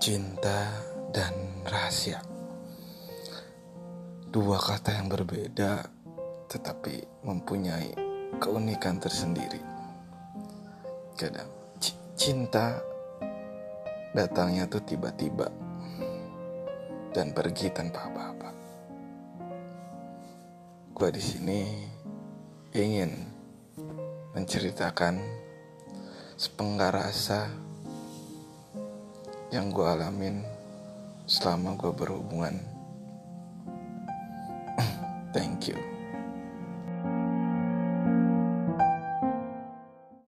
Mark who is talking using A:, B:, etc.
A: cinta dan rahasia. Dua kata yang berbeda tetapi mempunyai keunikan tersendiri. Kadang cinta datangnya tuh tiba-tiba dan pergi tanpa apa-apa. Gua di sini ingin menceritakan sepenggar rasa yang gue alamin selama gue berhubungan. Thank you.